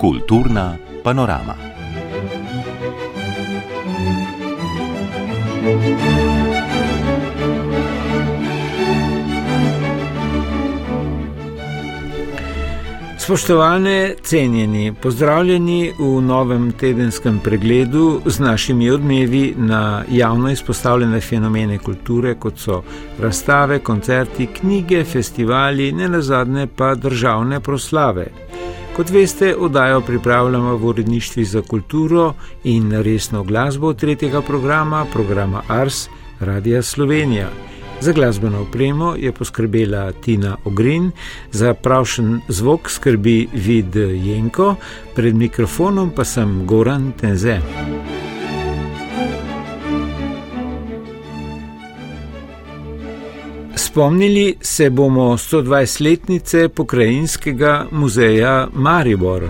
Kulturna panorama. Spoštovane, cenjeni, pozdravljeni v novem tedenskem pregledu z našimi odmevi na javno izpostavljene fenomene kulture, kot so razstave, koncerti, knjige, festivali, ne nazadnje pa državne proslave. Kot veste, oddajo pripravljamo v uredništvi za kulturo in resno glasbo tretjega programa, programa Ars Radia Slovenija. Za glasbeno opremo je poskrbela Tina Ogrin, za pravšen zvok skrbi Vid Jenko, pred mikrofonom pa sem Goran Tenze. Spomnili se bomo 120-letnice pokrajinskega muzeja Maribor.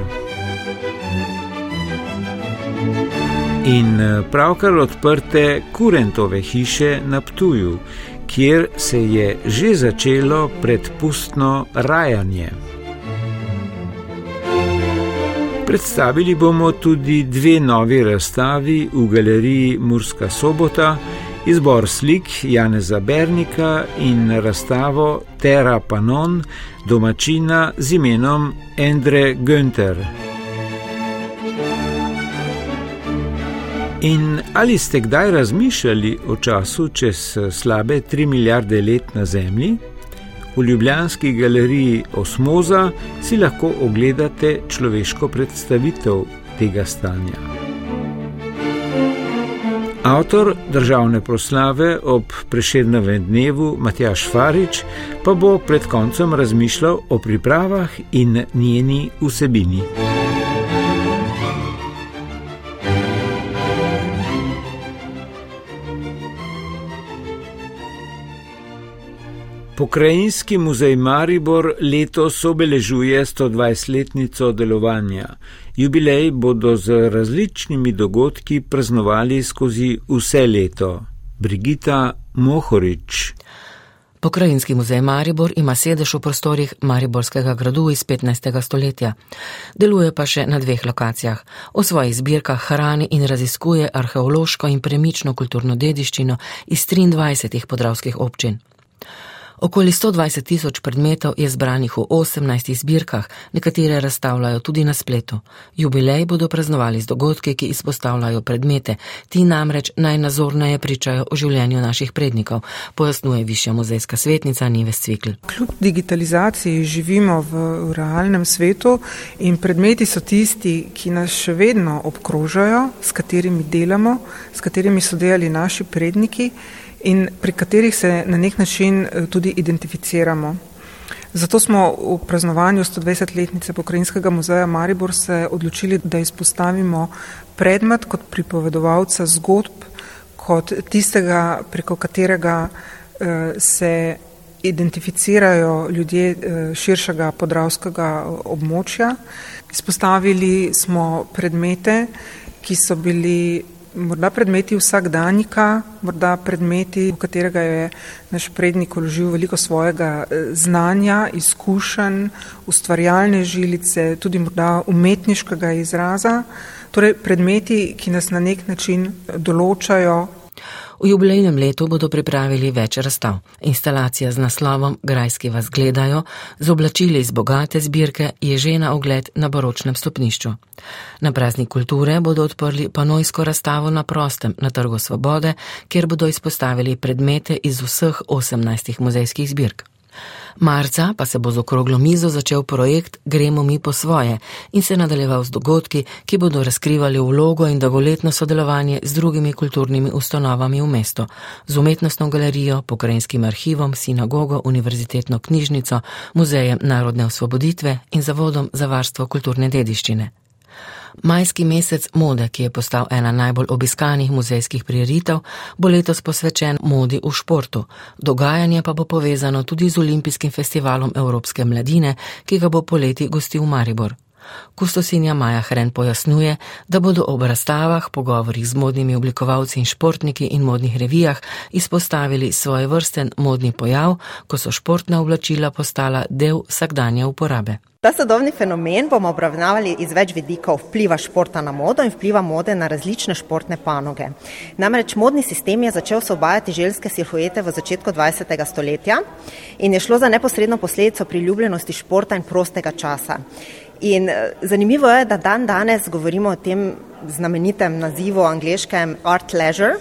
In pravkar odprte Kurentove hiše na Ptuju, kjer se je že začelo predpustno rajanje. Predstavili bomo tudi dve novi razstavi v galeriji Murska sobota, izbor slik Janeza Bernika in razstavo Terra Panon domačina z imenom Endre Günther. In ali ste kdaj razmišljali o času čez slabe 3 milijarde let na Zemlji? V Ljubljanski galeriji Osmoza si lahko ogledate človeško predstavitev tega stanja. Avtor državne proslave ob prešednovem dnevu Matjaš Farič pa bo pred koncem razmišljal o pripravah in njeni vsebini. Pokrajinski muzej Maribor letos obeležuje 120-letnico delovanja. Jubilej bodo z različnimi dogodki praznovali skozi vse leto. Brigita Mohorič. Pokrajinski muzej Maribor ima sedež v prostorih Mariborskega gradu iz 15. stoletja. Deluje pa še na dveh lokacijah. O svojih zbirkah hrani in raziskuje arheološko in premično kulturno dediščino iz 23 podravskih občin. Okoli 120 tisoč predmetov je zbranih v 18 zbirkah, nekatere razstavljajo tudi na spletu. Jubilej bodo praznovali z dogodki, ki izpostavljajo predmete, ti namreč najnazorneje pričajo o življenju naših prednikov, pojasnjuje višja muzejska svetnica Nives Cvikl. Kljub digitalizaciji živimo v realnem svetu in predmeti so tisti, ki nas še vedno obkrožajo, s katerimi delamo, s katerimi so delali naši predniki in pri katerih se na nek način tudi identificiramo. Zato smo v praznovanju 120-letnice pokrajinskega muzeja Maribor se odločili, da izpostavimo predmet kot pripovedovalca zgodb, kot tistega, preko katerega se identificirajo ljudje širšega podravskega območja. Izpostavili smo predmete, ki so bili morda predmeti vsakdanjika, morda predmeti, v katerega je naš prednik vložil veliko svojega znanja, izkušenj, ustvarjalne žilice, tudi morda umetniškega izraza, torej predmeti, ki nas na nek način določajo. V jubilejnem letu bodo pripravili več razstav. Instalacija z naslovom Grajski vas gledajo, z oblačili iz bogate zbirke, je že na ogled na baročnem stopnišču. Na praznik kulture bodo odprli panojsko razstavo na prostem na Trgu Svobode, kjer bodo izpostavili predmete iz vseh 18 muzejskih zbirk. Marca pa se bo z okroglo mizo začel projekt Gremo mi po svoje in se nadaljeval z dogodki, ki bodo razkrivali vlogo in dolgoletno sodelovanje z drugimi kulturnimi ustanovami v mestu, z umetnostno galerijo, pokrajinskim arhivom, sinagogo, univerzitetno knjižnico, muzejem narodne osvoboditve in zavodom za varstvo kulturne dediščine. Majski mesec mode, ki je postal ena najbolj obiskanih muzejskih prireditev, bo letos posvečen modi v športu. Dogajanje pa bo povezano tudi z Olimpijskim festivalom Evropske mladine, ki ga bo poleti gostil Maribor. Kustosinja Maja Hren pojasnjuje, da bodo ob razstavah, pogovorih z modnimi oblikovalci in športniki in modnih revijah izpostavili svoj vrsten modni pojav, ko so športna oblačila postala del vsakdanje uporabe. Ta sodobni fenomen bomo obravnavali iz več vidikov vpliva športa na modo in vpliva mode na različne športne panoge. Namreč modni sistem je začel osvobajati ženske silhuete v začetku 20. stoletja in je šlo za neposredno posledico priljubljenosti športa in prostega časa. In eh, zanimivo je, da dan danes govorimo o tem znamenitem nazivu angliškem art leisure.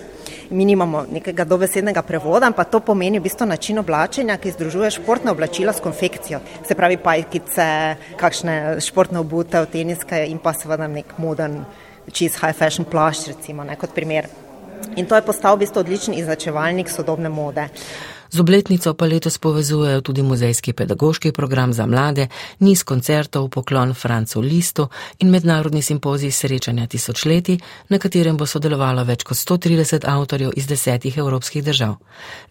Mi nimamo nekega dobesednega prevoda, pa to pomeni v bistvu način oblačenja, ki združuje športne oblačila s konfekcijo. Se pravi pajkice, kakšne športne obute, teniske in pa seveda nek modern, čist high fashion plašč, recimo, ne, kot primer. In to je postal v bistvu odličen iznačevalnik sodobne mode. Z obletnico pa letos povezujejo tudi muzejski pedagoški program za mlade, niz koncertov, poklon Francu Listu in mednarodni simpozij srečanja tisočletij, na katerem bo sodelovalo več kot 130 avtorjev iz desetih evropskih držav.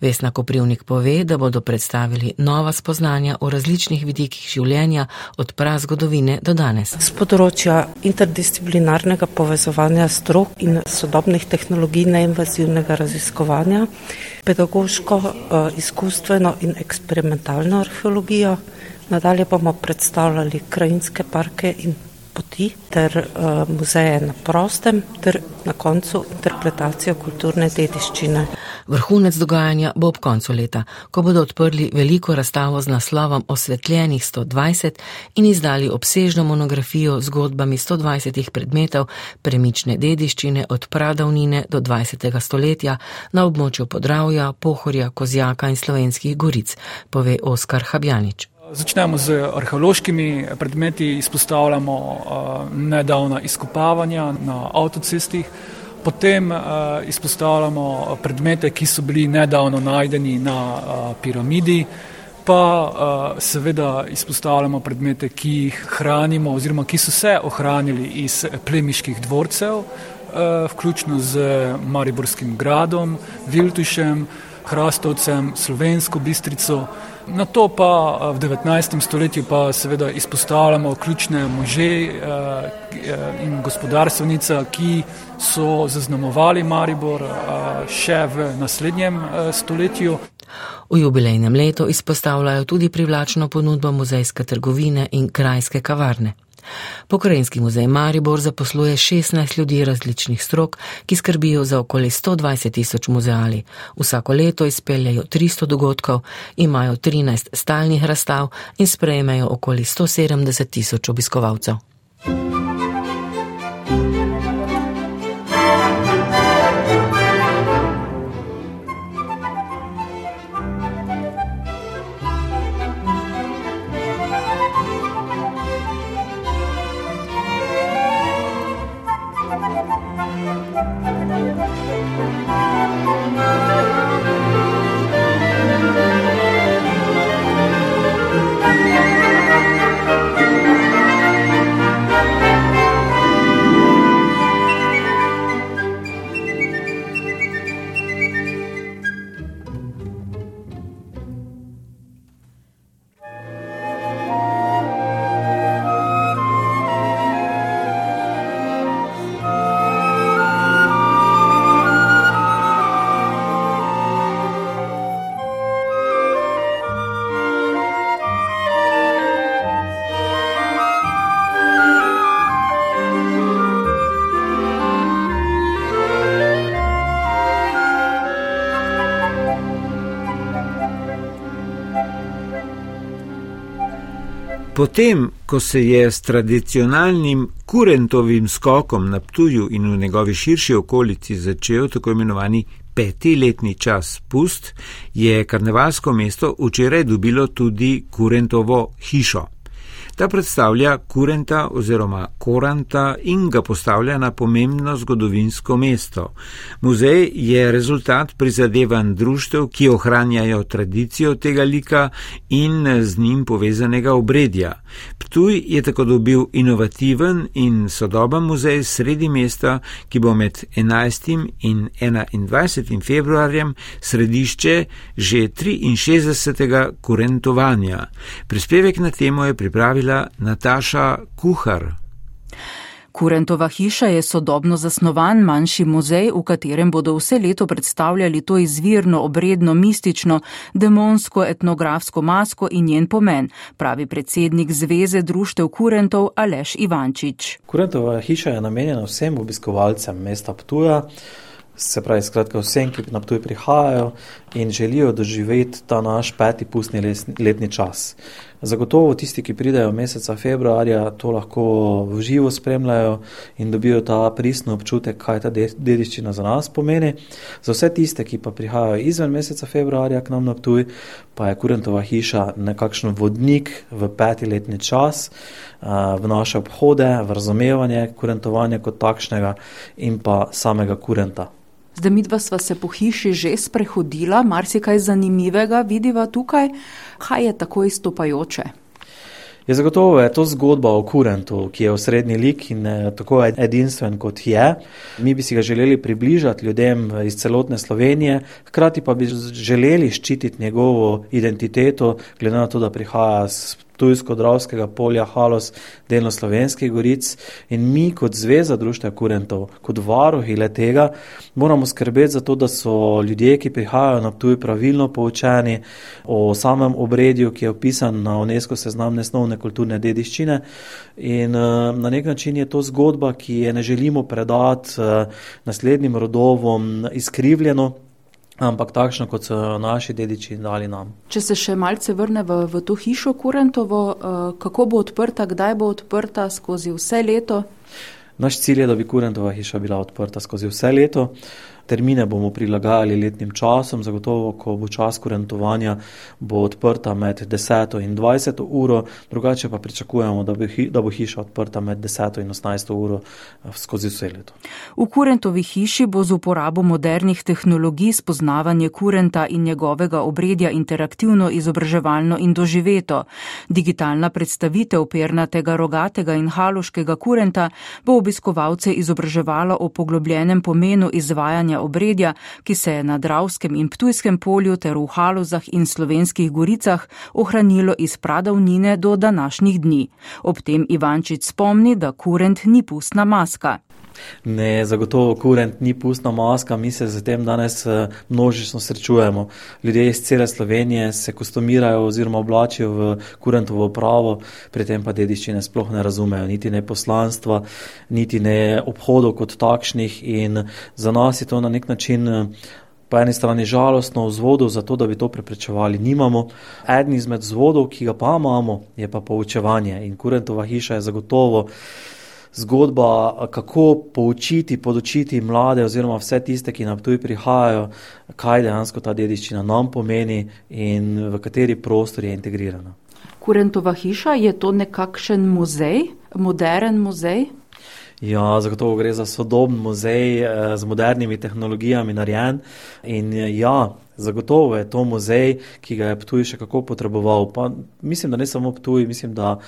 Vesna Koprivnik pove, da bodo predstavili nova spoznanja o različnih vidikih življenja od prazgodovine do danes. Z področja interdisciplinarnega povezovanja strok in sodobnih tehnologij neinvazivnega raziskovanja, pedagoško eh, izkustveno in eksperimentalno arheologijo. Nadalje bomo predstavljali krajinske parke in poti ter uh, muzeje na prostem ter na koncu interpretacijo kulturne dediščine. Vrhunec dogajanja bo ob koncu leta, ko bodo odprli veliko razstavo z naslovom Osvetljenih 120 in izdali obsežno monografijo z zgodbami 120 predmetov premične dediščine od pradavnine do 20. stoletja na območju Podravja, Pohorja, Kozjaka in Slovenskih goric, pove Oskar Habjanič. Začnemo z arheološkimi predmeti, izpostavljamo uh, nedavna izkopavanja na avtocestih, potem uh, izpostavljamo predmete, ki so bili nedavno najdeni na uh, piramidi, pa seveda izpostavljamo predmete, ki jih hranimo oziroma ki so se ohranili iz plemiških dvorcev, vključno z Mariborskim gradom, Viltušem, Hrastovcem, Slovensko bistrico. Na to pa v 19. stoletju pa seveda izpostavljamo ključne može in gospodarstvenica, ki so zaznamovali Maribor še v naslednjem stoletju. V jubilejnem letu izpostavljajo tudi privlačno ponudbo muzejske trgovine in krajske kavarne. Pokrajinski muzej Maribor zaposluje 16 ljudi različnih strok, ki skrbijo za okoli 120 tisoč muzeali. Vsako leto izpeljajo 300 dogodkov, imajo 13 stalnih razstav in sprejmejo okoli 170 tisoč obiskovalcev. Potem, ko se je s tradicionalnim kurentovim skokom na Ptuju in v njegovi širši okolici začel tako imenovani petiletni čas pust, je karnevalsko mesto včeraj dobilo tudi kurentovo hišo. Ta predstavlja kurenta oziroma koranta in ga postavlja na pomembno zgodovinsko mesto. Muzej je rezultat prizadevanj društev, ki ohranjajo tradicijo tega lika in z njim povezanega obredja. Ptuj je tako dobil inovativen in sodoben muzej sredi mesta, ki bo med 11. in 21. februarjem središče že 63. kurentovanja. Prispevek na temo je pripravila Nataša Kuhar. Kurentova hiša je sodobno zasnovan manjši muzej, v katerem bodo vse leto predstavljali to izvirno, obredno, mistično, demonsko, etnografsko masko in njen pomen, pravi predsednik Zveze društev Kurentov Aleš Ivančič. Kurentova hiša je namenjena vsem obiskovalcem mesta Ptuja se pravi, skratka, vsem, ki na tuj prihajajo in želijo doživeti ta naš peti pustni letni čas. Zagotovo tisti, ki pridejo meseca februarja, to lahko v živo spremljajo in dobijo ta pristno občutek, kaj ta dediščina za nas pomeni. Za vse tiste, ki pa prihajajo izven meseca februarja k nam na tuj, pa je Kurentova hiša nekakšen vodnik v peti letni čas, v naše obhode, v razumevanje kurentovanja kot takšnega in pa samega kurenta. Zdaj, mi dva sva se po hiši že sprehodila, marsikaj zanimivega vidiva tukaj. Kaj je tako izstopajoče? Je zagotovo je to zgodba o kurentu, ki je osrednji lik in eh, tako edinstven kot je. Mi bi si ga želeli približati ljudem iz celotne Slovenije, hkrati pa bi želeli ščititi njegovo identiteto, glede na to, da prihaja z Tujsko-Dravskega polja, Halos, delno slovenskih goric. In mi kot Zveza društva kurentov, kot varuhi le tega, moramo skrbeti za to, da so ljudje, ki prihajajo na tuj pravilno poučeni o samem obredju, ki je opisan na UNESCO seznam nesnovne kulturne dediščine. In uh, na nek način je to zgodba, ki je ne želimo predati uh, naslednjim rodovom izkrivljeno, ampak takšno, kot so naši dediči dali nam. Če se še malce vrne v, v to hišo Kurentovo, uh, kako bo odprta, kdaj bo odprta skozi vse leto? Naš cilj je, da bi Kurentova hiša bila odprta skozi vse leto. Termine bomo prilagajali letnim časom, zagotovo, ko bo čas kurentovanja, bo odprta med 10 in 20 uro, drugače pa pričakujemo, da, bi, da bo hiša odprta med 10 in 18 uro eh, skozi vse leto. V kurentovi hiši bo z uporabo modernih tehnologij spoznavanje kurenta in njegovega obredja interaktivno, izobraževalno in doživeto. Digitalna predstavitev pernatega, rogatega in haloškega kurenta bo obiskovalce izobraževala o poglobljenem pomenu izvajanja obredja, ki se je na Dravskem in Ptujskem polju ter v Halozah in slovenskih goricah ohranilo iz pradavnine do današnjih dni. Ob tem Ivančič spomni, da kurent ni pustna maska. Ne, zagotovo kurent ni pustna maska, mi se z tem danes eh, množično srečujemo. Ljudje iz cele Slovenije se kostumirajo oziroma oblačijo v kurentovo pravo, pri tem pa dediščine sploh ne razumejo, niti ne poslanstva, niti ne obhodov kot takšnih in za nas je to na nek način. Eh, po eni strani žalostno vzvodov za to, da bi to preprečevali, nimamo. Eden izmed vzvodov, ki ga pa imamo, je pa poučevanje in kurentova hiša je zagotovo zgodba, kako poučiti, podočiti mlade oziroma vse tiste, ki nam tuj prihajajo, kaj dejansko ta dediščina nam pomeni in v kateri prostor je integrirana. Kurentova hiša je to nekakšen muzej, modern muzej? Ja, zagotovo gre za sodoben muzej eh, z modernimi tehnologijami narejen in ja, zagotovo je to muzej, ki ga je Ptuj še kako potreboval. Pa mislim, da ne samo Ptuj, mislim, da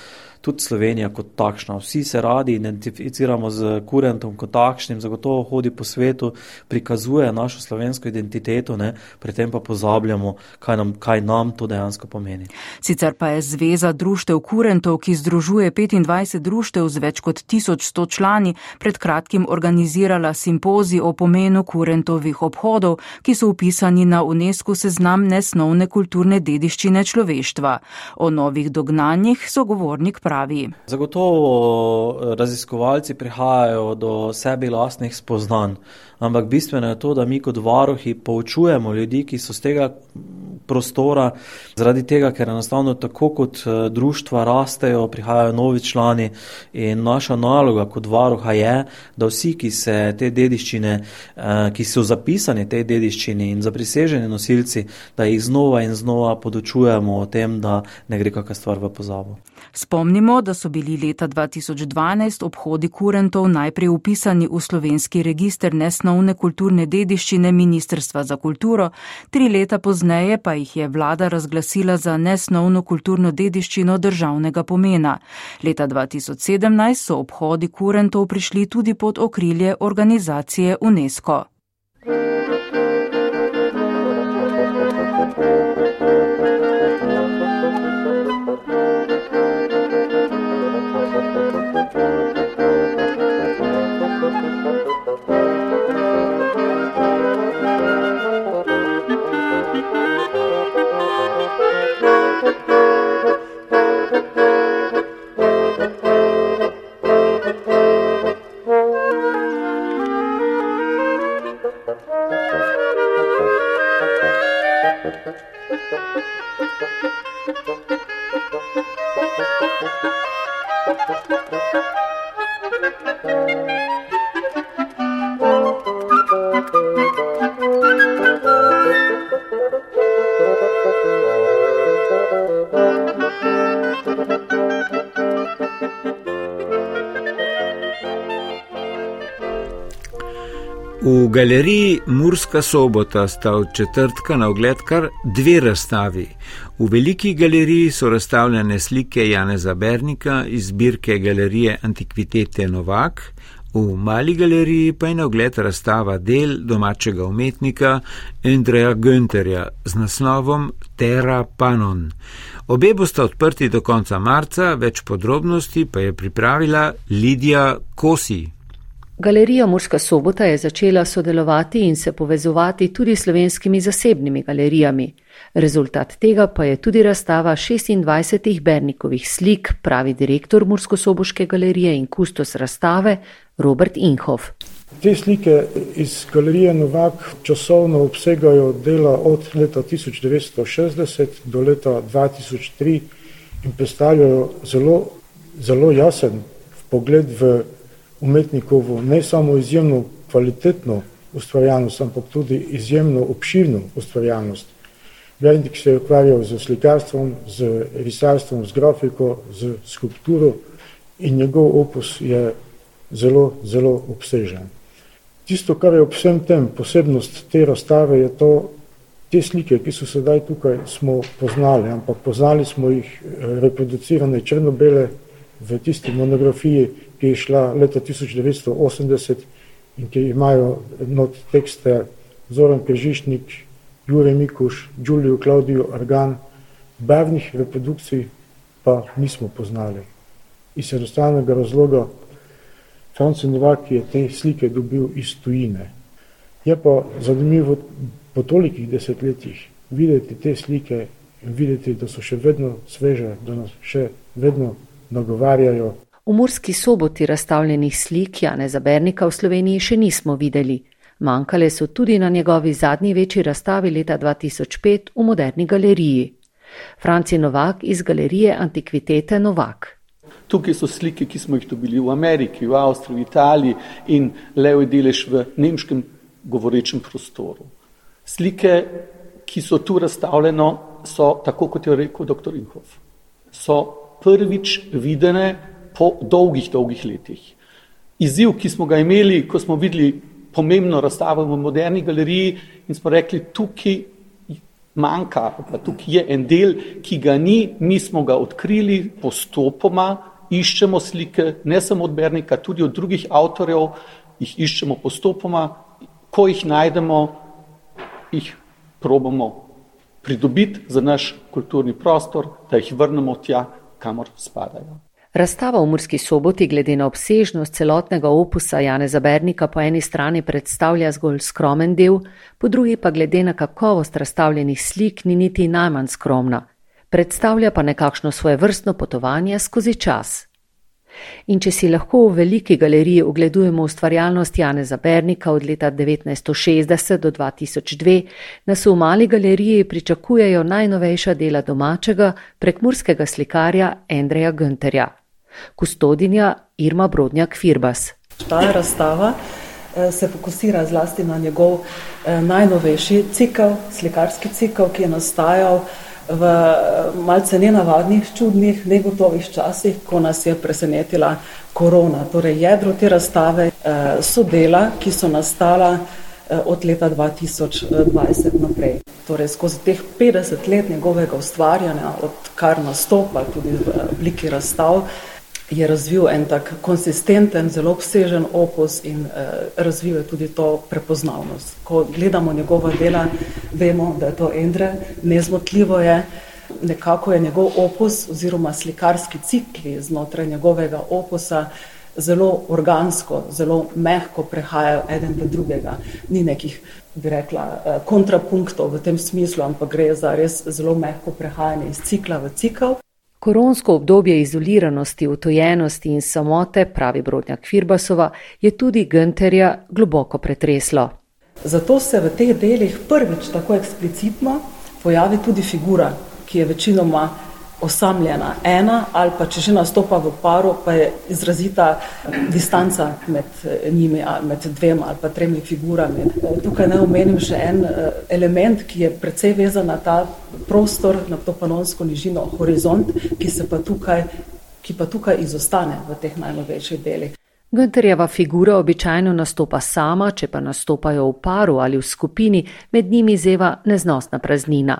tudi Slovenija kot takšna. Vsi se radi identificiramo z kurentom kot takšnim, zagotovo hodi po svetu, prikazuje našo slovensko identiteto, ne, pri tem pa pozabljamo, kaj nam, kaj nam to dejansko pomeni. Sicer pa je Zveza društev kurentov, ki združuje 25 društev z več kot 1100 člani, pred kratkim organizirala simpozij o pomenu kurentovih obhodov, ki so upisani na UNESCO seznam nesnovne kulturne dediščine človeštva. O novih dognanjih sogovornik pravi pravi. Zagotovo eh, raziskovalci prihajajo do sebi lastnih spoznanj, ampak bistveno je to, da mi kot varohi poučujemo ljudi, ki so z tega prostora, zaradi tega, ker enostavno tako kot eh, društva rastejo, prihajajo novi člani in naša naloga kot varuha je, da vsi, ki se te dediščine, eh, ki so zapisani tej dediščini in zapriseženi nosilci, da jih znova in znova podočujemo o tem, da ne gre kakšna stvar v pozabo. Spomnimo, da so bili leta 2012 obhodi kurentov najprej upisani v slovenski register nesnovne kulturne dediščine Ministrstva za kulturo, tri leta pozneje pa jih je vlada razglasila za nesnovno kulturno dediščino državnega pomena. Leta 2017 so obhodi kurentov prišli tudi pod okrilje organizacije UNESCO. V galeriji Murska sobota sta od četrtka na ogled kar dve razstavi. V veliki galeriji so razstavljene slike Janeza Bernika iz zbirke galerije Antikvitete Novak, v mali galeriji pa je na ogled razstava del domačega umetnika Andreja Günterja z naslovom Terra Panon. Obe bosta odprti do konca marca, več podrobnosti pa je pripravila Lidija Kosi. Galerija Murska sobota je začela sodelovati in se povezovati tudi s slovenskimi zasebnimi galerijami. Rezultat tega pa je tudi razstava 26 Bernikovih slik, pravi direktor Mursko-Soboške galerije in kustos razstave Robert Inhof. Te slike iz galerije Novak časovno obsegajo dela od leta 1960 do leta 2003 in predstavljajo zelo, zelo jasen pogled v umetnikovo ne samo izjemno kvalitetno ustvarjalnost, ampak tudi izjemno obširno ustvarjalnost. Bernik se je ukvarjal z slikarstvom, z risarstvom, z grafiko, z skulpturo in njegov opus je zelo, zelo obsežen. Tisto, kar je ob vsem tem posebnost te razstave, je to, te slike, ki so sedaj tukaj, smo poznali, ampak poznali smo jih eh, reproducirane črno-bele v tisti monografiji, ki je šla leta 1980 in ki imajo not tekste Zoran Kržišnik, Jure Mikuš, Giulio Claudio Argan, barvnih reprodukcij pa nismo poznali. Iz enostavnega razloga Franci Novak je te slike dobil iz tujine. Je pa zanimivo po tolikih desetletjih videti te slike in videti, da so še vedno sveže, da nas še vedno nagovarjajo. V Murski soboti razstavljenih slik Jane Zabernika v Sloveniji še nismo videli. Manjkale so tudi na njegovi zadnji večji razstavi leta 2005 v Moderni galeriji. Franci Novak iz galerije Antikvitete Novak. Tukaj so slike, ki smo jih dobili v Ameriki, v Avstriji, v Italiji in levi delež v nemškem govorečem prostoru. Slike, ki so tu razstavljene, so, tako kot je rekel dr. Inhof, so prvič videne po dolgih, dolgih letih. Izziv, ki smo ga imeli, ko smo videli pomembno razstavo v moderni galeriji in smo rekli, tukaj manjka, pa tukaj je en del, ki ga ni, mi smo ga odkrili postopoma, iščemo slike, ne samo od Bernika, tudi od drugih avtorjev, jih iščemo postopoma, ko jih najdemo, jih probamo pridobiti za naš kulturni prostor, da jih vrnemo tja, kamor spadajo. Razstava v Murski soboti glede na obsežnost celotnega opusa Jane Zabernika po eni strani predstavlja zgolj skromen del, po drugi pa glede na kakovost razstavljenih slik ni niti najmanj skromna. Predstavlja pa nekakšno svoje vrstno potovanje skozi čas. In če si lahko v veliki galeriji ogledujemo ustvarjalnost Jane Zabernika od leta 1960 do 2002, nas v mali galeriji pričakujejo najnovejša dela domačega prekmurskega slikarja Andreja Günterja. Kustodinja Irma Brodnjak Firbas. Ta razstava eh, se fokusira zlasti na njegov eh, najnovejši cikl, slikarski cikl, ki je nastajal v eh, malce nenavadnih, čudnih, negotovih časih, ko nas je presenetila korona. Torej, jedro te razstave so dela, ki so nastala od leta 2020 naprej. Torej, skozi teh 50 let njegovega ustvarjanja, odkar nastopa tudi v obliki razstav, je razvil en tak konsistenten, zelo obsežen opus in eh, razvil je tudi to prepoznavnost. Ko gledamo njegova dela, vemo, da je to Endre, nezmotljivo je, nekako je njegov opus oziroma slikarski cikli znotraj njegovega opusa zelo organsko, zelo mehko prehajajo eden do drugega. Ni nekih, bi rekla, eh, kontrapunktov v tem smislu, ampak gre za res zelo mehko prehajanje iz cikla v cikl. Koronsko obdobje izoliranosti, utojenosti in samote, pravi Brodnjak Firbasova, je tudi Günterja globoko pretreslo. Zato se v teh delih prvič tako eksplicitno pojavi tudi figura, ki je večinoma osamljena ena ali pa če že nastopa v paru, pa je izrazita distanca med eh, njimi, med dvema ali pa tremi figurami. Eh, tukaj ne omenim še en eh, element, ki je precej vezan na ta prostor, na to panonsko nižino, horizont, ki se pa tukaj, ki pa tukaj izostane v teh najnovejših delih. Günterjeva figura običajno nastopa sama, če pa nastopajo v paru ali v skupini, med njimi zeva neznosna praznina.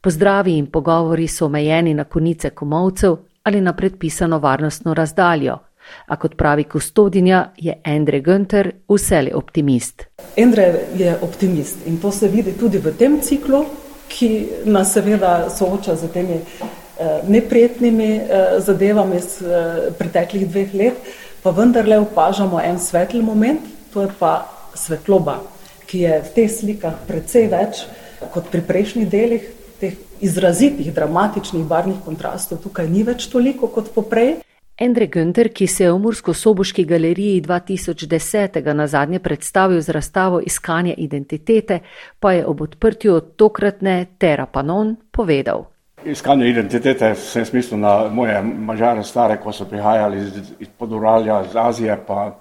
Pozdravi in pogovori so omejeni na konice komovcev ali na predpisano varnostno razdaljo. A kot pravi kustodinja, je Andre Günther vsele optimist. Andre je optimist in to se vidi tudi v tem ciklu, ki nas seveda sooča z temi eh, neprijetnimi eh, zadevami iz eh, preteklih dveh let, pa vendarle opažamo en svetli moment, to je pa svetloba, ki je v teh slikah precej več kot pri prejšnjih delih, teh izrazitih, dramatičnih barvnih kontrastov tukaj ni več toliko kot poprej. Andre Günther, ki se je v Mursko-Soboški galeriji 2010. na zadnje predstavil z razstavo Iskanje identitete, pa je ob odprtju tokratne Terra Panon povedal. Iskanje identitete sem smislil na moje mažare stare, ko so prihajali iz, iz poduralja, iz Azije, pa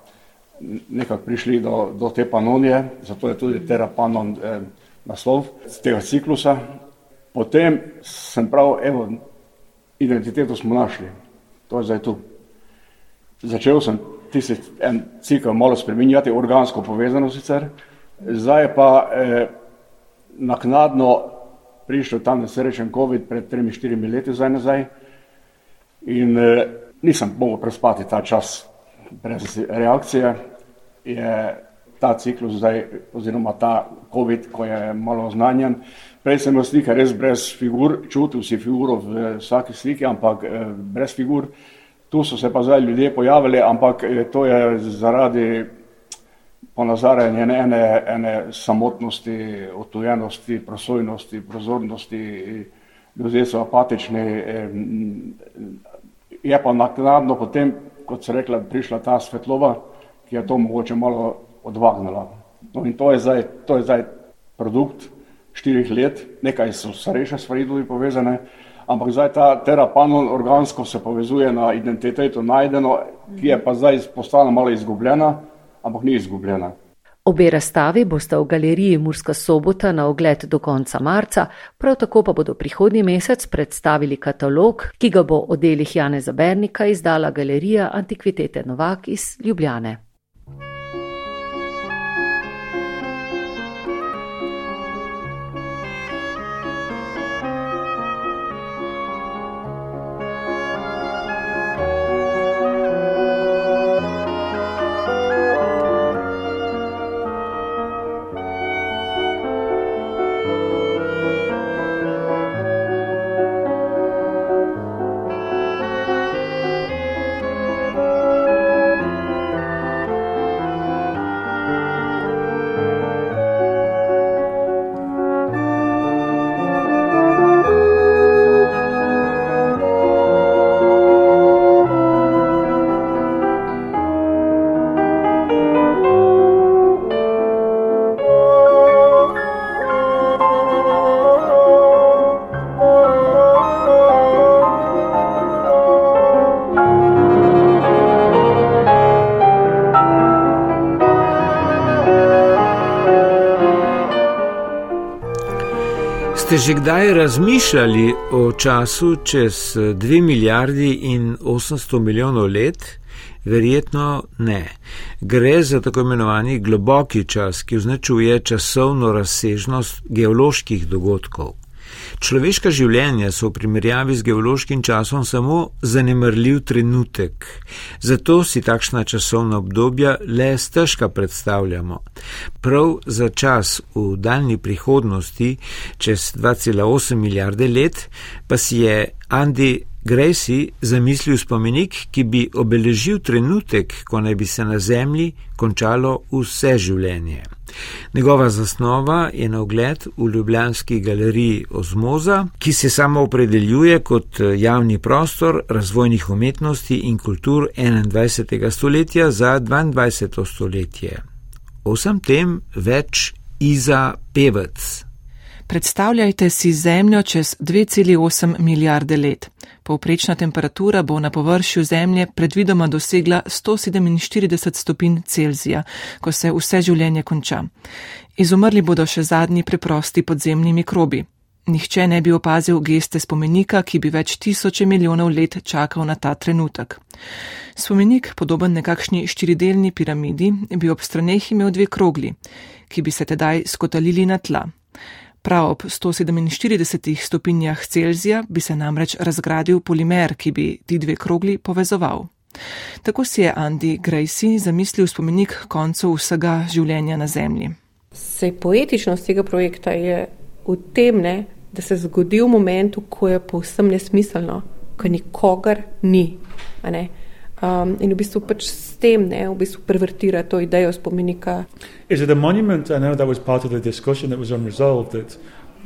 nekako prišli do, do te panonije, zato je tudi Terra Panon eh, naslov tega ciklusa. Potem sem prav, evo, identiteto smo našli, to je zdaj tu. Začel sem tisti en cikl malo spreminjati, organsko povezano sicer, zdaj je pa eh, naknadno prišel tam nesrečen COVID pred tremi, štirimi leti zdaj nazaj in eh, nisem mogel prespati ta čas brez reakcije. Je ta ciklus zdaj, oziroma ta COVID, ko je malo oznanjen, Prej sem imel slike res brez figur, čutil si figuro v vsaki sliki, ampak eh, brez figur. Tu so se pa zdaj ljudje pojavili, ampak eh, to je zaradi ponazarjanja ene, ene samotnosti, otujenosti, prosojnosti, prozornosti. Ljudje so apatični. Eh, je pa naknadno potem, kot se rekla, prišla ta svetlova, ki je to mogoče malo odvagnila. No in to je zdaj, to je zdaj produkt štirih let, nekaj so starejše stvari tudi povezane, ampak zdaj ta terapanon organsko se povezuje na identiteto najdeno, ki je pa zdaj postala malo izgubljena, ampak ni izgubljena. Obe razstavi boste v galeriji Murska sobota na ogled do konca marca, prav tako pa bodo prihodnji mesec predstavili katalog, ki ga bo o delih Jane Zabernika izdala galerija Antikvitete Novak iz Ljubljane. Ste že kdaj razmišljali o času čez 2 milijardi in 800 milijonov let? Verjetno ne. Gre za tako imenovani globoki čas, ki označuje časovno razsežnost geoloških dogodkov. Človeška življenja so v primerjavi z geološkim časom samo zanemrljiv trenutek, zato si takšna časovna obdobja le stežka predstavljamo. Prav za čas v daljni prihodnosti, čez 2,8 milijarde let, pa si je Andy Gracie zamislil spomenik, ki bi obeležil trenutek, ko naj bi se na Zemlji končalo vse življenje. Njegova zasnova je na ogled v Ljubljanski galeriji Ozmoza, ki se samo opredeljuje kot javni prostor razvojnih umetnosti in kultur 21. stoletja za 22. stoletje. O vsem tem več Iza Pevec. Predstavljajte si Zemljo čez 2,8 milijarde let. Povprečna temperatura bo na površju Zemlje predvidoma dosegla 147 stopinj Celzija, ko se vse življenje konča. Izumrli bodo še zadnji preprosti podzemni mikrobi. Nihče ne bi opazil geste spomenika, ki bi več tisoče milijonov let čakal na ta trenutek. Spomenik, podoben nekakšni štiridelni piramidi, bi ob straneh imel dve krogli, ki bi se tedaj skotalili na tla. Prav ob 147 stopinjah Celzija bi se namreč razgradil polimer, ki bi ti dve krogli povezoval. Tako si je Andy Gracie zamislil spomenik koncu vsega življenja na Zemlji. Sej poetičnost tega projekta je v tem, ne, da se zgodi v momentu, ko je povsem nesmiselno, ko nikogar ni. Um, in v bistvu pač s tem ne, v bistvu pervertira to idejo spomenika. Is it a monument? I know that was part of the discussion that was unresolved. That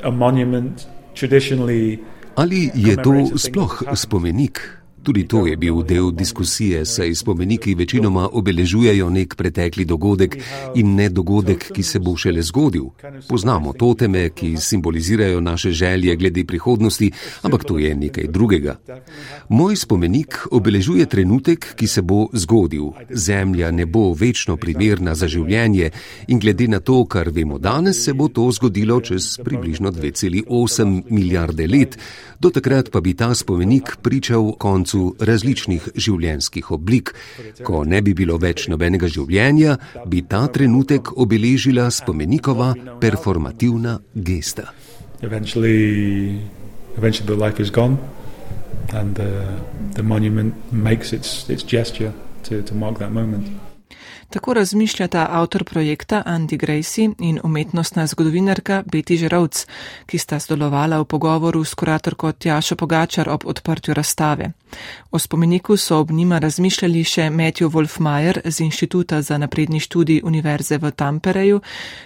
a monument traditionally. Ali je to sploh spomenik? Tudi to je bil del diskusije, saj spomeniki večinoma obeležujejo nek pretekli dogodek in ne dogodek, ki se bo šele zgodil. Poznamo toteme, ki simbolizirajo naše želje glede prihodnosti, ampak to je nekaj drugega. Moj spomenik obeležuje trenutek, ki se bo zgodil. Zemlja ne bo večno primerna za življenje in glede na to, kar vemo danes, se bo to zgodilo čez približno 2,8 milijarde let. Do takrat pa bi ta spomenik pričal koncu koncu različnih življenjskih oblik. Ko ne bi bilo več nobenega življenja, bi ta trenutek obeležila spomenikova performativna gesta. Eventually, eventually and, uh, the monument makes its, its gesture to, to mark that moment. Tako razmišljata avtor projekta Andy Gracie in umetnostna zgodovinarka Betty Žerovc, ki sta sodelovala v pogovoru s kuratorko Tjašo Pogačar ob odprtju razstave. O spomeniku so ob njima razmišljali še Matthew Wolfmajer z Inštituta za napredni študij Univerze v Tampereju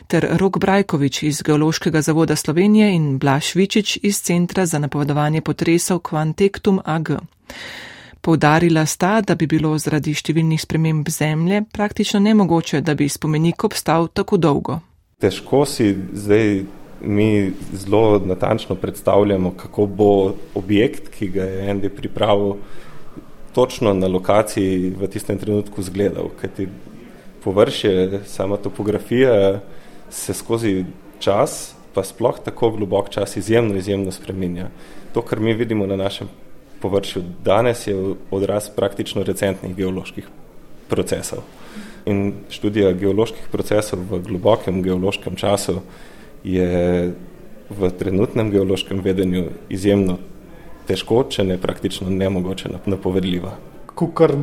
ter Rok Brajkovič iz Geološkega zavoda Slovenije in Blaš Vičič iz Centra za napovedovanje potresov Quantectum AG. Poudarila sta, da bi bilo zaradi številnih sprememb zemlje praktično nemogoče, da bi spomenik obstal tako dolgo. Težko si zdaj mi zelo natančno predstavljamo, kako bo objekt, ki ga je Andy pripravil, točno na lokaciji v tistem trenutku zgledal. Kajti površje, sama topografija se skozi čas, pa sploh tako globok čas, izjemno, izjemno spreminja. To, kar mi vidimo na našem površju danes je odraz praktično recentnih geoloških procesov. In študija geoloških procesov v globokem geološkem času je v trenutnem geološkem vedenju izjemno težko, če ne praktično nemogoče napovedljiva. Kukor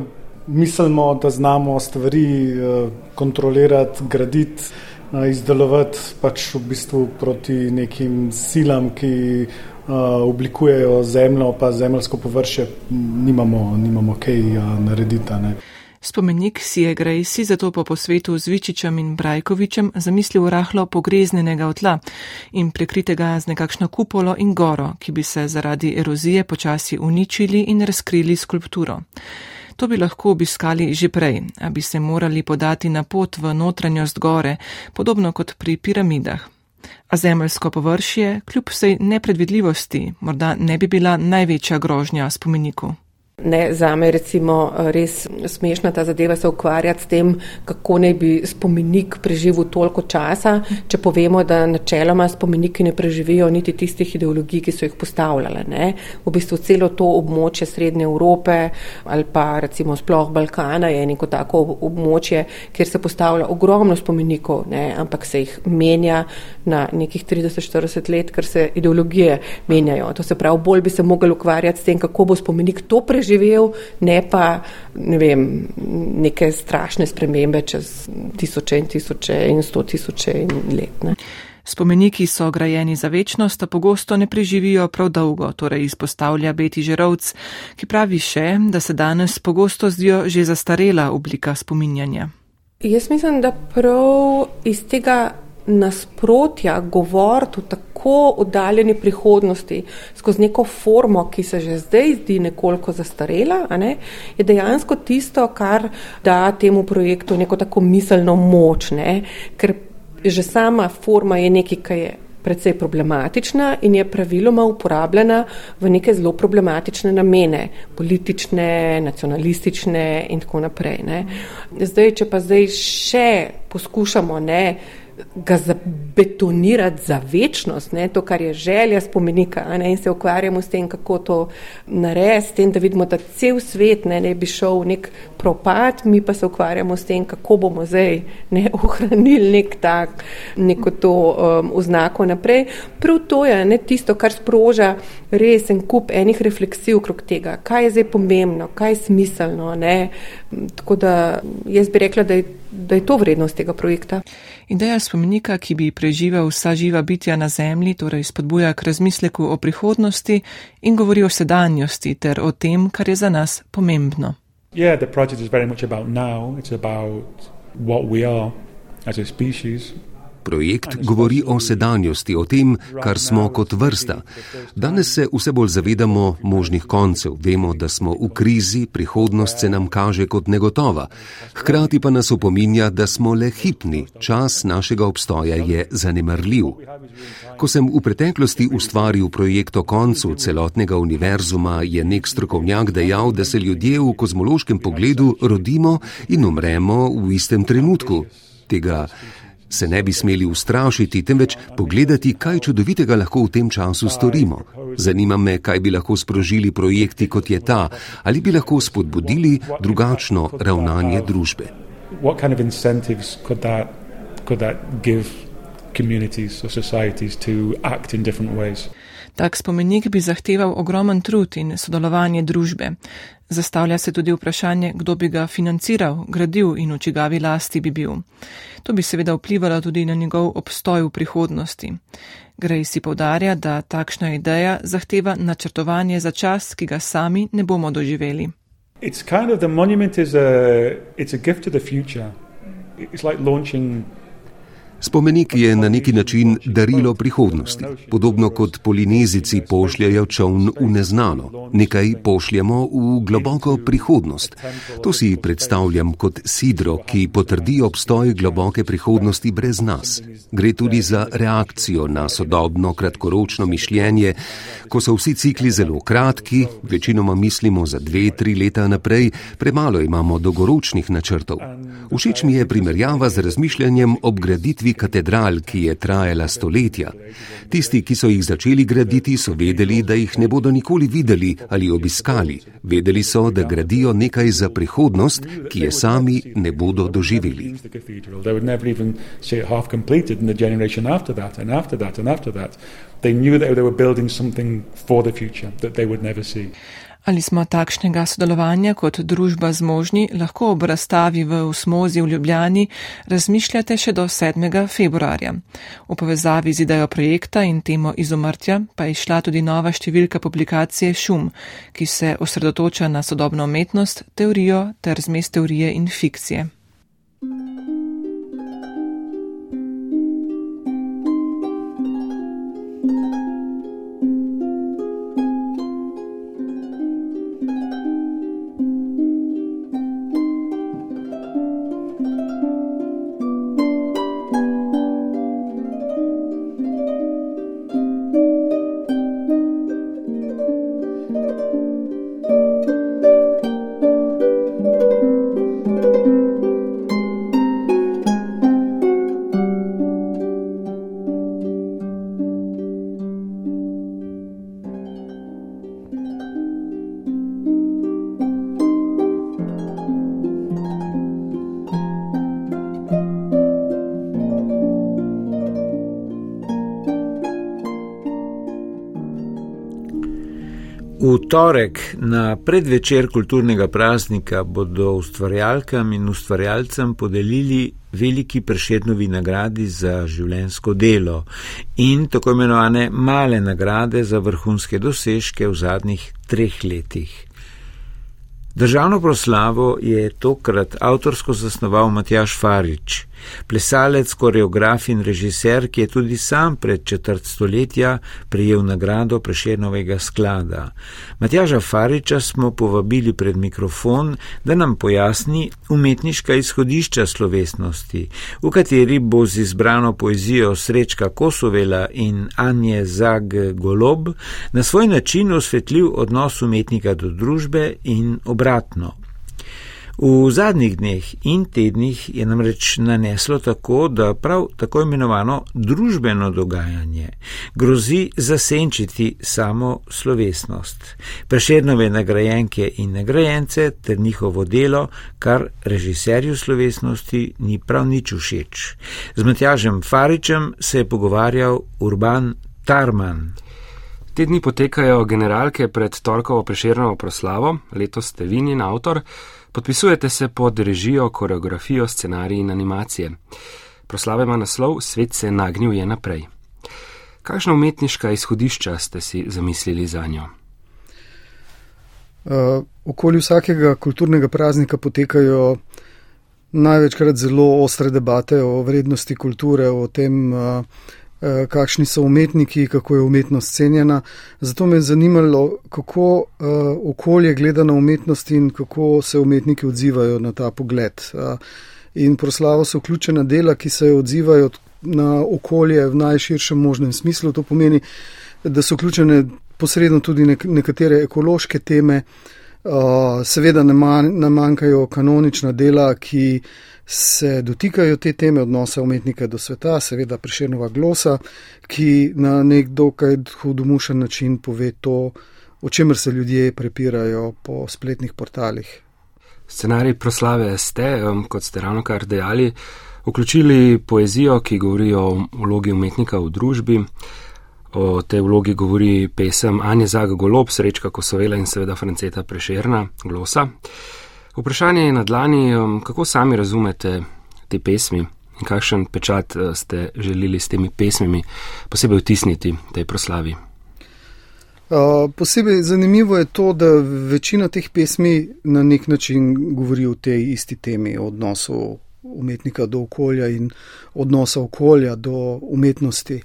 mislimo, da znamo stvari eh, kontrolirati, graditi, eh, izdelovati pač v bistvu proti nekim silam, ki oblikujejo zemljo, pa zemljsko površje, nimamo, nimamo kaj uh, narediti. Ne. Spomenik si je Grejsi zato po posvetu z Vičičem in Brajkovičem zamislil rahlo pogreznenega tla in prekritega z nekakšno kupolo in goro, ki bi se zaradi erozije počasi uničili in razkrili skulpturo. To bi lahko obiskali že prej, a bi se morali podati na pot v notranjost gore, podobno kot pri piramidah. A zemeljsko površje, kljub vsej nepredvidljivosti, morda ne bi bila največja grožnja spomeniku. Ne, za me je res smešna ta zadeva se ukvarjati s tem, kako naj bi spomenik preživel toliko časa, če povemo, da načeloma spomeniki ne preživijo niti tistih ideologij, ki so jih postavljale. Ne. V bistvu celo to območje Srednje Evrope ali pa recimo sploh Balkana je neko tako območje, kjer se postavlja ogromno spomenikov, ne, ampak se jih menja na nekih 30-40 let, ker se ideologije menjajo. To se pravi, bolj bi se mogli ukvarjati s tem, kako bo spomenik to preživel preživel, ne pa ne vem, neke strašne spremembe čez tisoče in tisoče in sto tisoče let. Ne. Spomeniki so grajeni za večnost, a pogosto ne preživijo prav dolgo, torej izpostavlja Beti Žerovc, ki pravi še, da se danes pogosto zdijo že zastarela oblika spominjanja. Jaz mislim, da prav iz tega nasprotja govoriti o tako oddaljeni prihodnosti skozi neko formo, ki se že zdaj zdi nekoliko zastarela, ne, je dejansko tisto, kar da temu projektu neko tako miselno moč, ne, ker že sama forma je nekaj, kar je precej problematična in je praviloma uporabljena v neke zelo problematične namene, politične, nacionalistične in tako naprej. Ne. Zdaj, če pa zdaj še poskušamo ne, ga zabetonirati za večnost, ne, to, kar je želja spomenika, ne, in se ukvarjamo s tem, kako to narediti, s tem, da vidimo, da cel svet ne, ne bi šel v nek propad, mi pa se ukvarjamo s tem, kako bomo zdaj ne, ohranili nek tak, neko to um, oznako naprej. Prav to je ne, tisto, kar sproža res en kup enih refleksij okrog tega, kaj je zdaj pomembno, kaj je smiselno. Ne. Tako da jaz bi rekla, da je, da je to vrednost tega projekta. Ideja spomenika, ki bi preživel vsa živa bitja na Zemlji, torej spodbuja k razmisleku o prihodnosti in govori o sedanjosti ter o tem, kar je za nas pomembno. Yeah, the project is very much about now. It's about what we are as a species, Projekt govori o sedanjosti, o tem, kar smo kot vrsta. Danes se vse bolj zavedamo možnih koncev, vemo, da smo v krizi, prihodnost se nam kaže kot negotova. Hkrati pa nas opominja, da smo le hipni, čas našega obstoja je zanemrljiv. Ko sem v preteklosti ustvaril projekt o koncu celotnega univerzuma, je nek strokovnjak dejal, da se ljudje v kozmološkem pogledu rodimo in umremo v istem trenutku. Tega se ne bi smeli ustrašiti, temveč pogledati, kaj čudovitega lahko v tem času storimo. Zanima me, kaj bi lahko sprožili projekti kot je ta, ali bi lahko spodbudili drugačno ravnanje družbe. Tak spomenik bi zahteval ogromen trud in sodelovanje družbe. Zastavlja se tudi vprašanje, kdo bi ga financiral, gradil in v čigavi lasti bi bil. To bi seveda vplivalo tudi na njegov obstoj v prihodnosti. Grej si povdarja, da takšna ideja zahteva načrtovanje za čas, ki ga sami ne bomo doživeli. Kind of monument is a, it's a gift to the future. It's like launching Spomenik je na neki način darilo prihodnosti, podobno kot polinezici pošljajo čovn v neznano. Nekaj pošljemo v globoko prihodnost. To si predstavljam kot sidro, ki potrdi obstoj globoke prihodnosti brez nas. Gre tudi za reakcijo na sodobno kratkoročno mišljenje, ko so vsi cikli zelo kratki, večinoma mislimo za dve, tri leta naprej, premalo imamo dolgoročnih načrtov. Všeč mi je primerjava z razmišljanjem ob graditvi katedral, ki je trajala stoletja. Tisti, ki so jih začeli graditi, so vedeli, da jih ne bodo nikoli videli ali obiskali. Vedeli so, da gradijo nekaj za prihodnost, ki je sami ne bodo doživeli. They knew that they were building something for the future that they would never see. Ali smo takšnega sodelovanja kot družba zmožni, lahko ob razstavi v Usmozi v Ljubljani razmišljate še do 7. februarja. V povezavi z idejo projekta in temo izumrtja pa je šla tudi nova številka publikacije Šum, ki se osredotoča na sodobno umetnost, teorijo ter zmes teorije in fikcije. V torek na predvečer kulturnega praznika bodo ustvarjalkam in ustvarjalcem podelili veliki prešetnovi nagradi za življensko delo in tako imenovane male nagrade za vrhunske dosežke v zadnjih treh letih. Državno proslavo je tokrat avtorsko zasnoval Matjaš Farič Plesalec, koreograf in režiser, ki je tudi sam pred četrt stoletja prijel nagrado Prešernovega sklada. Matjaža Fariča smo povabili pred mikrofon, da nam pojasni umetniška izhodišča slovesnosti, v kateri bo z izbrano poezijo Srečka Kosovela in Anje Zag Golob na svoj način osvetlil odnos umetnika do družbe in obratno. V zadnjih dneh in tednih je namreč naneslo tako, da prav tako imenovano družbeno dogajanje grozi zasenčiti samo slovesnost, prešednove nagrajenke in nagrajence ter njihovo delo, kar režiserju slovesnosti ni prav nič všeč. Z Matjažem Faričem se je pogovarjal Urban Tarman. Te dni potekajo generalke pred torkovo preširno proslavo, letos ste vi in avtor. Podpisujete se pod režijo, koreografijo, scenarij in animacije. Proslava ima naslov Svet se nagnil naprej. Kakšna umetniška izhodišča ste si zamislili za njo? Uh, okoli vsakega kulturnega praznika potekajo največkrat zelo ostre debate o vrednosti kulture, o tem, uh, Eh, kakšni so umetniki, kako je umetnost cenjena. Zato me je zanimalo, kako uh, okolje gleda na umetnost in kako se umetniki odzivajo na ta pogled. Uh, in proslavo so vključena dela, ki se odzivajo na okolje v najširšem možnem smislu. To pomeni, da so vključene posredno tudi nek nekatere ekološke teme. Uh, seveda ne, man ne manjkajo kanonična dela, ki se dotikajo te teme odnosa umetnika do sveta, seveda priširnova glosa, ki na nek dokaj hudomušen način pove to, o čemer se ljudje prepirajo po spletnih portalih. Scenarij proslave ste, kot ste ravno kar dejali, vključili poezijo, ki govori o vlogi umetnika v družbi. O tej vlogi govori pesem Anja Zaga Golob, Srečka Kosovela in seveda Franceta Prešerna, Glosa. Vprašanje je na dlani, um, kako sami razumete te pesmi in kakšen pečat uh, ste želeli s temi pesmimi posebej vtisniti tej proslavi. Uh, posebej zanimivo je to, da večina teh pesmi na nek način govori o tej isti temi, o odnosu umetnika do okolja in odnosa okolja do umetnosti.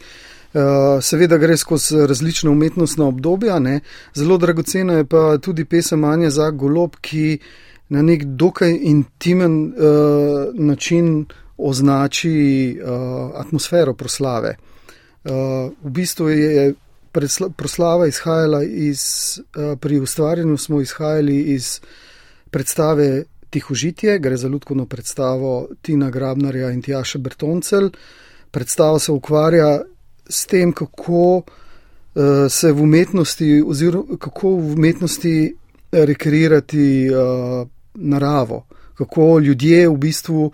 Uh, seveda gre skozi različne umetnostne obdobja, ne? zelo dragocena je pa tudi pesem Anja za golob, ki uh, na nek dokaj intimen uh, način označi uh, atmosfero proslave. Uh, v bistvu je proslava izhajala iz, uh, pri ustvarjanju smo izhajali iz predstave Tihožitje, gre za ljudsko predstavo Tina Grabnarja in Tjaša Bertoncel. Predstava se ukvarja s tem, kako uh, se v umetnosti, oziroma kako v umetnosti rekreirati uh, naravo, kako ljudje v bistvu uh,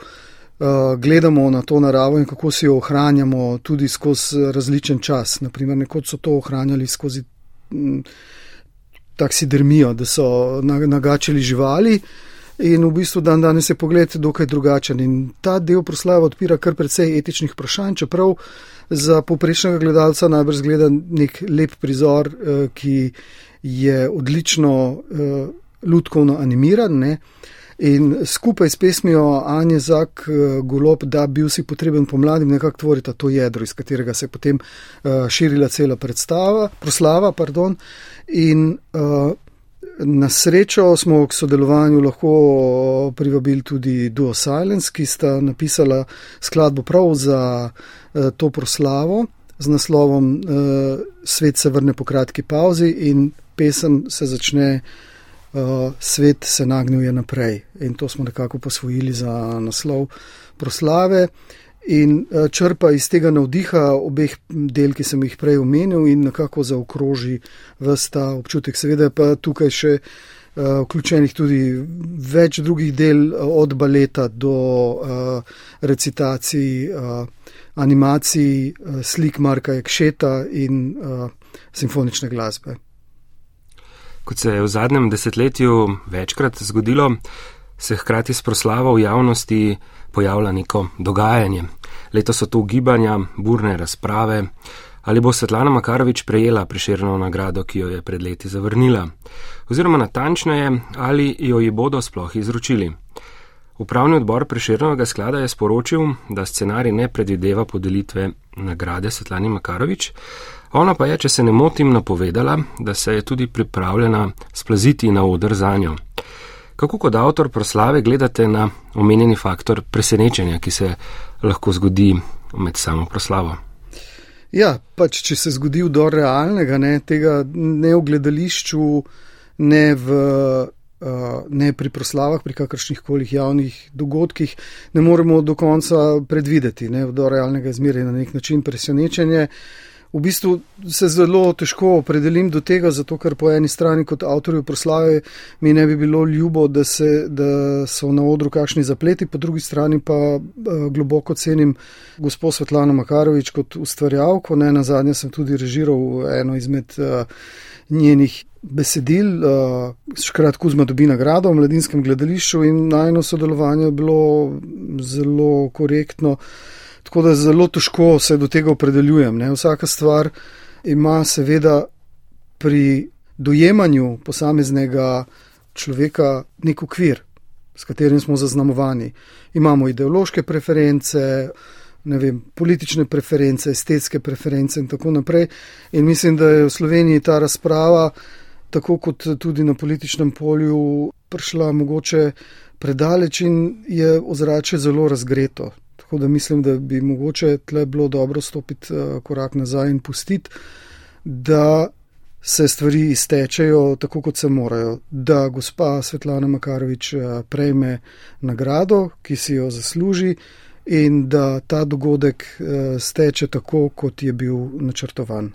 gledamo na to naravo in kako si jo ohranjamo tudi skozi različen čas. Naprimer, nekoč so to ohranjali skozi m, taksidermijo, da so nagačili živali. In v bistvu dan danes je pogled dokaj drugačen. In ta del proslave odpira kar precej etičnih vprašanj, čeprav za poprečnega gledalca najbrž zgleda nek lep prizor, eh, ki je odlično eh, ljudkovno animiran. Ne? In skupaj s pesmijo Anja Zak, eh, Golop, da bil si potreben pomladim, nekako tvorita to jedro, iz katerega se je potem uh, širila cela predstava, proslava. Pardon. In uh, na srečo smo k sodelovanju lahko privabili tudi Duo Silence, ki sta napisala skladbo prav za uh, to proslavo z naslovom uh, Svet se vrne po kratki pauzi in pesem se začne svet se nagnil naprej. In to smo nekako posvojili za naslov proslave. In uh, črpa iz tega navdiha obeh del, ki sem jih prej omenil, in nekako zaokroži vsta občutek. Seveda pa tukaj še uh, vključenih tudi več drugih del, od baleta do uh, recitacij, uh, animacij, slik Marka Ekšeta in simfonične glasbe. Kot se je v zadnjem desetletju večkrat zgodilo, se hkrati s proslavo v javnosti pojavlja neko dogajanje. Leto so to gibanja, burne razprave, ali bo Svetlana Makarovič prejela priširno nagrado, ki jo je pred leti zavrnila, oziroma natančneje, ali jo ji bodo sploh izročili. Upravni odbor Preširnega sklada je sporočil, da scenarij ne predvideva podelitve nagrade Svetlani Makarovič, ona pa je, če se ne motim, napovedala, da se je tudi pripravljena splaziti na odr za njo. Kako kot avtor proslave gledate na omenjeni faktor presenečenja, ki se lahko zgodi med samo proslavo? Ja, pač če se zgodi do realnega, ne, tega ne v gledališču, ne v Eh, ne pri proslavah, pri kakršnih koli javnih dogodkih, ne moremo do konca predvideti, ne, do realnega izmerja na nek način presenečenje. V bistvu se zelo težko opredelim do tega, zato ker po eni strani kot avtorju proslave mi ne bi bilo ljubo, da, se, da so na odru kakšni zapleti, po drugi strani pa uh, globoko cenim gospod Svetlana Makarovič kot ustvarjalko. Ne, na zadnje sem tudi režiral eno izmed uh, njenih besedil, uh, škrat Kuzma dobi nagrado v mladinskem gledališču in najno sodelovanje je bilo zelo korektno, tako da zelo težko se do tega opredeljujem. Ne. Vsaka stvar ima seveda pri dojemanju posameznega človeka nek okvir, s katerim smo zaznamovani. Imamo ideološke preference, ne vem, politične preference, estetske preference in tako naprej. In mislim, da je v Sloveniji ta razprava, tako kot tudi na političnem polju, prišla mogoče predaleč in je ozračje zelo razgreto. Tako da mislim, da bi mogoče tle bilo dobro stopiti uh, korak nazaj in pustiti, da se stvari iztečejo tako, kot se morajo. Da gospa Svetlana Makarovič uh, prejme nagrado, ki si jo zasluži, in da ta dogodek uh, steče tako, kot je bil načrtovan.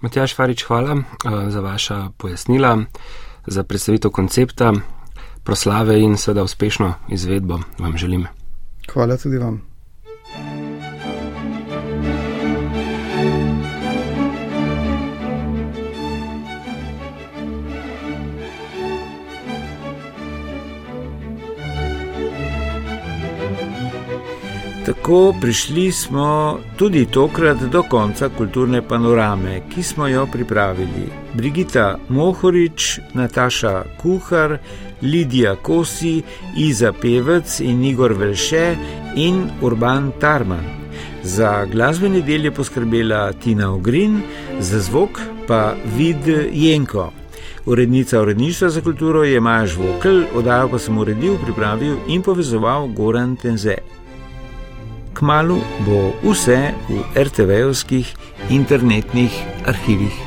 Matjaš Farič, hvala za vaša pojasnila, za predstavitev koncepta, proslave in seveda uspešno izvedbo vam želim. Hvala tudi vam. Tako prišli smo tudi tokrat do konca kulturne panorame, ki smo jo pripravili. Brigita Mohorič, Nataša Kuhar, Lidija Kosi, Iza Pevec in Igor Velše in Urban Tarman. Za glasbeni del je poskrbela Tina Ogrin, za zvok pa Vid Jenko. Urednica uredništva za kulturo je Maja Žvokel, oddajo pa sem uredil, pripravil in povezoval Goran Tenze. Kmalu bo vse v RTV-ovskih internetnih arhivih.